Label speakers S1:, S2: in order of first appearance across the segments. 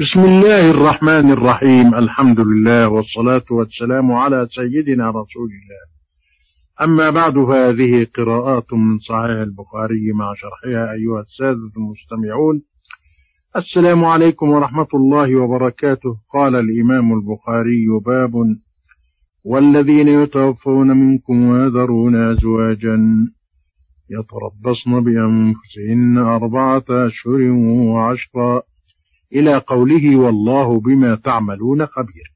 S1: بسم الله الرحمن الرحيم. الحمد لله والصلاة والسلام على سيدنا رسول الله. أما بعد فهذه قراءات من صحيح البخاري مع شرحها أيها السادة المستمعون. السلام عليكم ورحمة الله وبركاته. قال الإمام البخاري باب والذين يتوفون منكم ويذرون أزواجا يتربصن بأنفسهن أربعة أشهر وعشرا. إلى قوله والله بما تعملون خبير.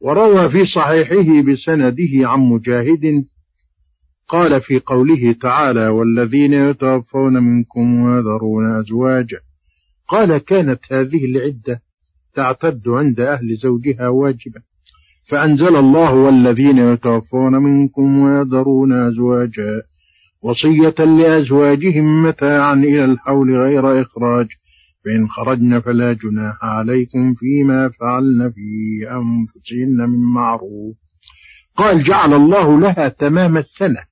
S1: وروى في صحيحه بسنده عن مجاهد قال في قوله تعالى والذين يتوفون منكم ويذرون أزواجا. قال كانت هذه العدة تعتد عند أهل زوجها واجبة فأنزل الله والذين يتوفون منكم ويذرون أزواجا وصية لأزواجهم متاعا إلى الحول غير إخراج. فإن خرجن فلا جناح عليكم فيما فعلن في أنفسهن من معروف. قال جعل الله لها تمام السنة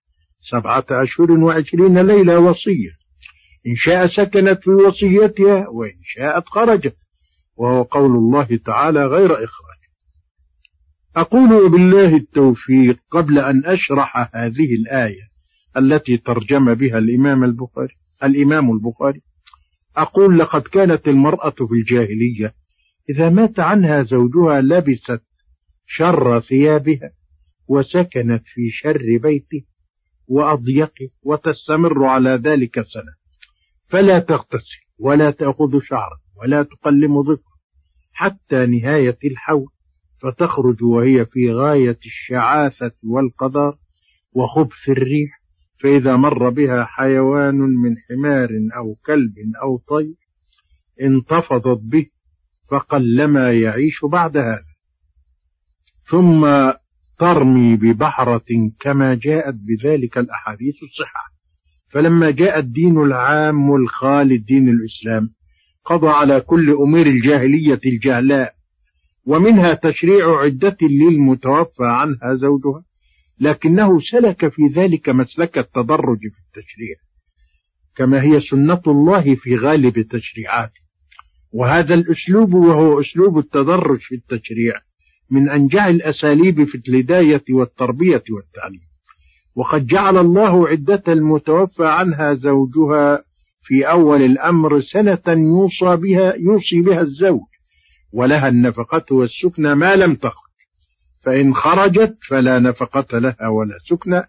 S1: سبعة أشهر وعشرين ليلة وصية. إن شاء سكنت في وصيتها وإن شاءت خرجت وهو قول الله تعالى غير إخراج. أقول بالله التوفيق قبل أن أشرح هذه الآية التي ترجم بها الإمام البخاري الإمام البخاري. أقول لقد كانت المرأة في الجاهلية إذا مات عنها زوجها لبست شر ثيابها وسكنت في شر بيته وأضيقه وتستمر على ذلك سنة. فلا تغتسل ولا تأخذ شعرا ولا تقلم ظفرا حتى نهاية الحول فتخرج وهي في غاية الشعاثة والقدر وخبث الريح فإذا مر بها حيوان من حمار أو كلب أو طير انتفضت به فقلما يعيش بعد هذا. ثم ترمي ببحرة كما جاءت بذلك الأحاديث الصحة فلما جاء الدين العام الخالد دين الإسلام قضى على كل أمور الجاهلية الجهلاء ومنها تشريع عدة للمتوفى عنها زوجها. لكنه سلك في ذلك مسلك التدرج في التشريع كما هي سنة الله في غالب تشريعاته. وهذا الأسلوب وهو أسلوب التدرج في التشريع من أنجع الأساليب في الهداية والتربية والتعليم. وقد جعل الله عدة المتوفى عنها زوجها في أول الأمر سنة يوصى بها يوصي بها الزوج ولها النفقة والسكنى ما لم تخرج. فإن خرجت فلا نفقة لها ولا سكنى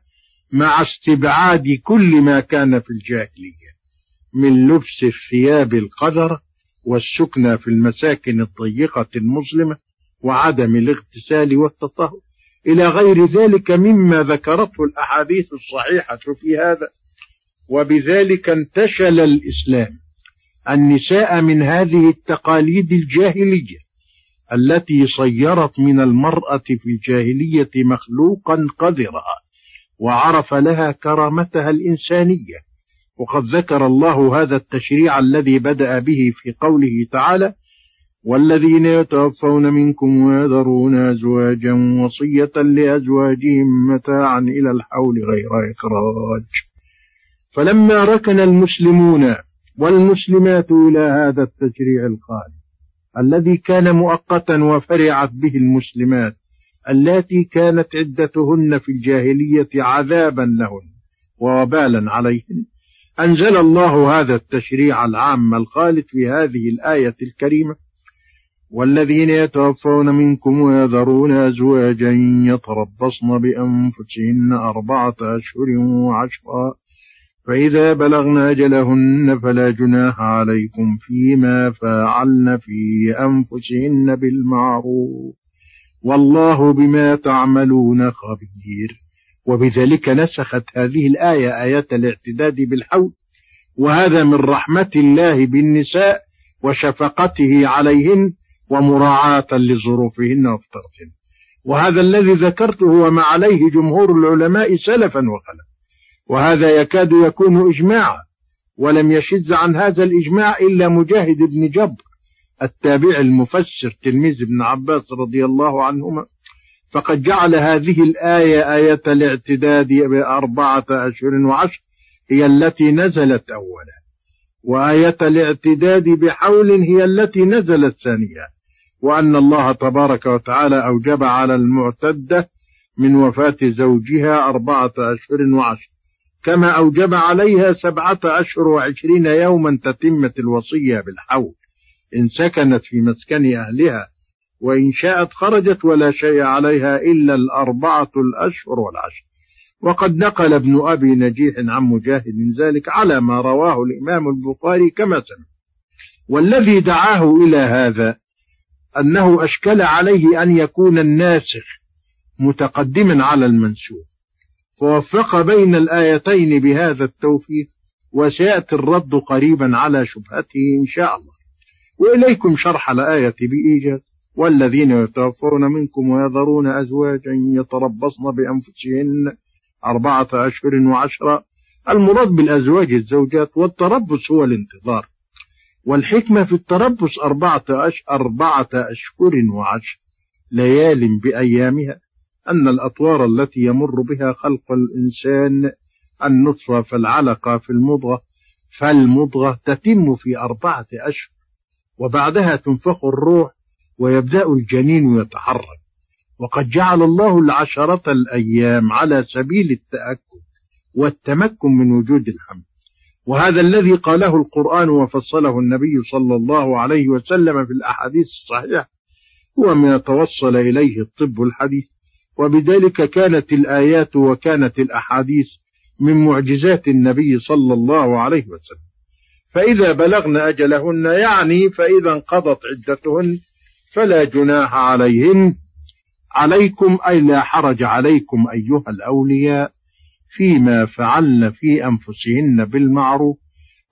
S1: مع استبعاد كل ما كان في الجاهلية من لبس الثياب القذرة والسكنى في المساكن الضيقة المظلمة وعدم الاغتسال والتطهر. إلى غير ذلك مما ذكرته الأحاديث الصحيحة في هذا. وبذلك انتشل الإسلام. النساء من هذه التقاليد الجاهلية. التي صيرت من المرأة في الجاهلية مخلوقا قذرا وعرف لها كرامتها الإنسانية. وقد ذكر الله هذا التشريع الذي بدأ به في قوله تعالى والذين يتوفون منكم ويذرون أزواجا وصية لأزواجهم متاعا إلى الحول غير إخراج فلما ركن المسلمون والمسلمات إلى هذا التشريع الخالد الذي كان مؤقتا وفرعت به المسلمات اللاتي كانت عدتهن في الجاهلية عذابا لهن ووبالا عليهن. أنزل الله هذا التشريع العام الخالد في هذه الآية الكريمة والذين يتوفون منكم ويذرون أزواجا يتربصن بأنفسهن أربعة أشهر وعشرا فإذا بلغن أجلهن فلا جناح عليكم فيما فعلن في أنفسهن بالمعروف. والله بما تعملون خبير. وبذلك نسخت هذه الآية آية الاعتداد بالحول. وهذا من رحمة الله بالنساء وشفقته عليهن ومراعاة لظروفهن وفطرتهن. وهذا الذي ذكرته وما عليه جمهور العلماء سلفا وخلفا وهذا يكاد يكون إجماعا ولم يشذ عن هذا الإجماع إلا مجاهد بن جبر التابع المفسر تلميذ ابن عباس رضي الله عنهما. فقد جعل هذه الآية آية الاعتداد بأربعة أشهر وعشر هي التي نزلت أولا وآية الاعتداد بحول هي التي نزلت ثانية وأن الله تبارك وتعالى أوجب على المعتدة من وفاة زوجها أربعة أشهر وعشر. كما أوجب عليها سبعة أشهر وعشرين يوما تتمة الوصية بالحول. إن سكنت في مسكن أهلها وإن شاءت خرجت ولا شيء عليها إلا الأربعة الأشهر والعشر. وقد نقل ابن أبي نجيح عن مجاهد من ذلك على ما رواه الإمام البخاري كما سمع. والذي دعاه إلى هذا أنه أشكل عليه أن يكون الناسخ متقدما على المنسوخ. فوفق بين الآيتين بهذا التوفيق وسيأتي الرد قريبا على شبهته إن شاء الله. وإليكم شرح الآية بإيجاز والذين يتوفون منكم ويذرون أزواجا يتربصن بأنفسهن أربعة أشهر وعشرة المراد بالأزواج الزوجات والتربص هو الانتظار. والحكمة في التربص أربعة, أش... أربعة أشهر وعشر ليال بأيامها. أن الأطوار التي يمر بها خلق الإنسان النطفة فالعلقة في المضغة فالمضغة تتم في أربعة أشهر وبعدها تنفخ الروح ويبدأ الجنين يتحرك. وقد جعل الله العشرة الأيام على سبيل التأكد والتمكن من وجود الحمل وهذا الذي قاله القرآن وفصله النبي صلى الله عليه وسلم في الأحاديث الصحيحة هو ما توصل إليه الطب الحديث. وبذلك كانت الآيات وكانت الأحاديث من معجزات النبي صلى الله عليه وسلم. فإذا بلغن أجلهن يعني فإذا انقضت عدتهن فلا جناح عليهن. عليكم أي لا حرج عليكم أيها الأولياء فيما فعلن في أنفسهن بالمعروف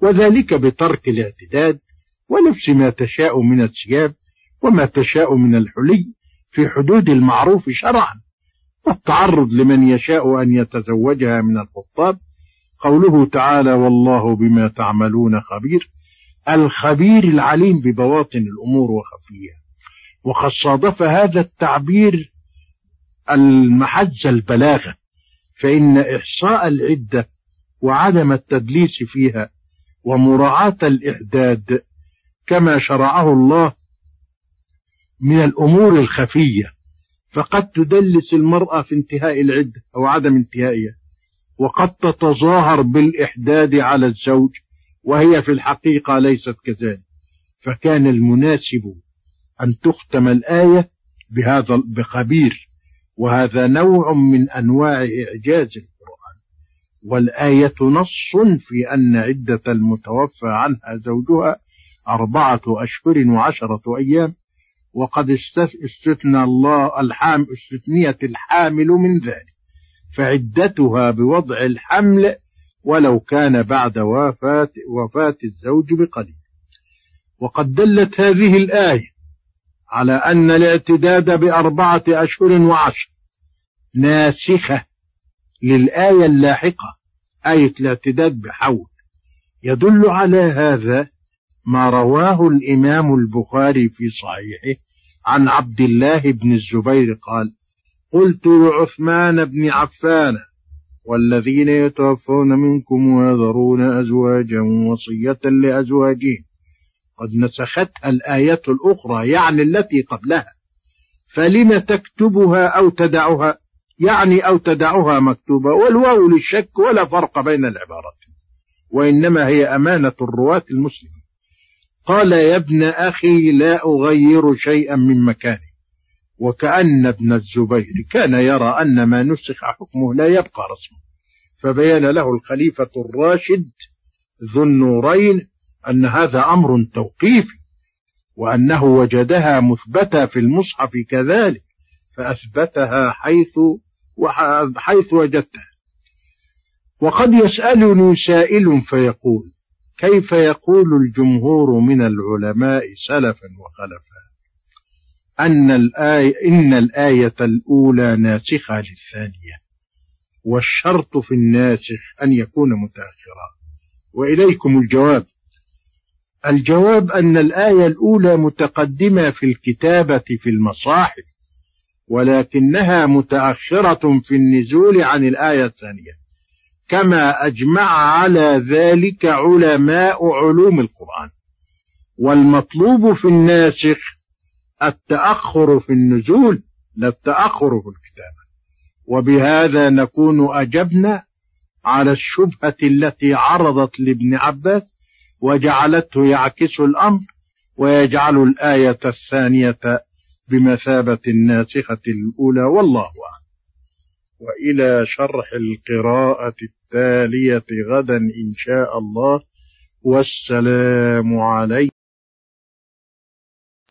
S1: وذلك بترك الاعتداد ولبس ما تشاء من الثياب وما تشاء من الحلي في حدود المعروف شرعا. والتعرض لمن يشاء أن يتزوجها من الخطاب. قوله تعالى والله بما تعملون خبير. الخبير العليم ببواطن الأمور وخفيها وقد صادف هذا التعبير المحج البلاغة فإن إحصاء العدة وعدم التدليس فيها ومراعاة الإحداد كما شرعه الله من الأمور الخفية فقد تدلس المرأة في انتهاء العدة أو عدم انتهائها. وقد تتظاهر بالإحداد على الزوج وهي في الحقيقة ليست كذلك. فكان المناسب أن تختم الآية بهذا بخبير. وهذا نوع من أنواع إعجاز القرآن. والآية نص في أن عدة المتوفى عنها زوجها أربعة أشهر وعشرة أيام. وقد استثنى الله الحام استثنيت الحامل من ذلك فعدتها بوضع الحمل ولو كان بعد وفاة, وفاة الزوج بقليل. وقد دلت هذه الآية على أن الاعتداد بأربعة أشهر وعشر ناسخة للآية اللاحقة آية الاعتداد بحول. يدل على هذا ما رواه الإمام البخاري في صحيحه عن عبد الله بن الزبير قال قلت لعثمان بن عفان والذين يتوفون منكم ويذرون أزواجا وصية لأزواجهم قد نسختها الآية الأخرى يعني التي قبلها فلم تكتبها أو تدعها؟ يعني أو تدعها مكتوبة والواو للشك ولا فرق بين العبارات وإنما هي أمانة الرواة المسلمين قال يا ابن أخي لا أغير شيئا من مكانه وكأن ابن الزبير كان يرى أن ما نسخ حكمه لا يبقى رسمه. فبين له الخليفة الراشد ذو النورين أن هذا أمر توقيفي وأنه وجدها مثبتة في المصحف كذلك فأثبتها حيث حيث وجدتها. وقد يسألني سائل فيقول كيف يقول الجمهور من العلماء سلفا وخلفا؟ أن الآية إن الآية الأولى ناسخة للثانية والشرط في الناسخ أن يكون متأخرا. وإليكم الجواب. الجواب أن الآية الأولى متقدمة في الكتابة في المصاحف ولكنها متأخرة في النزول عن الآية الثانية. كما أجمع على ذلك علماء علوم القرآن. والمطلوب في الناسخ التأخر في النزول لا التأخر في الكتابة وبهذا نكون أجبنا على الشبهة التي عرضت لابن عباس وجعلته يعكس الأمر ويجعل الآية الثانية بمثابة الناسخة الأولى والله أعلم. وإلى شرح القراءة التالية غدا إن شاء الله. والسلام عليكم.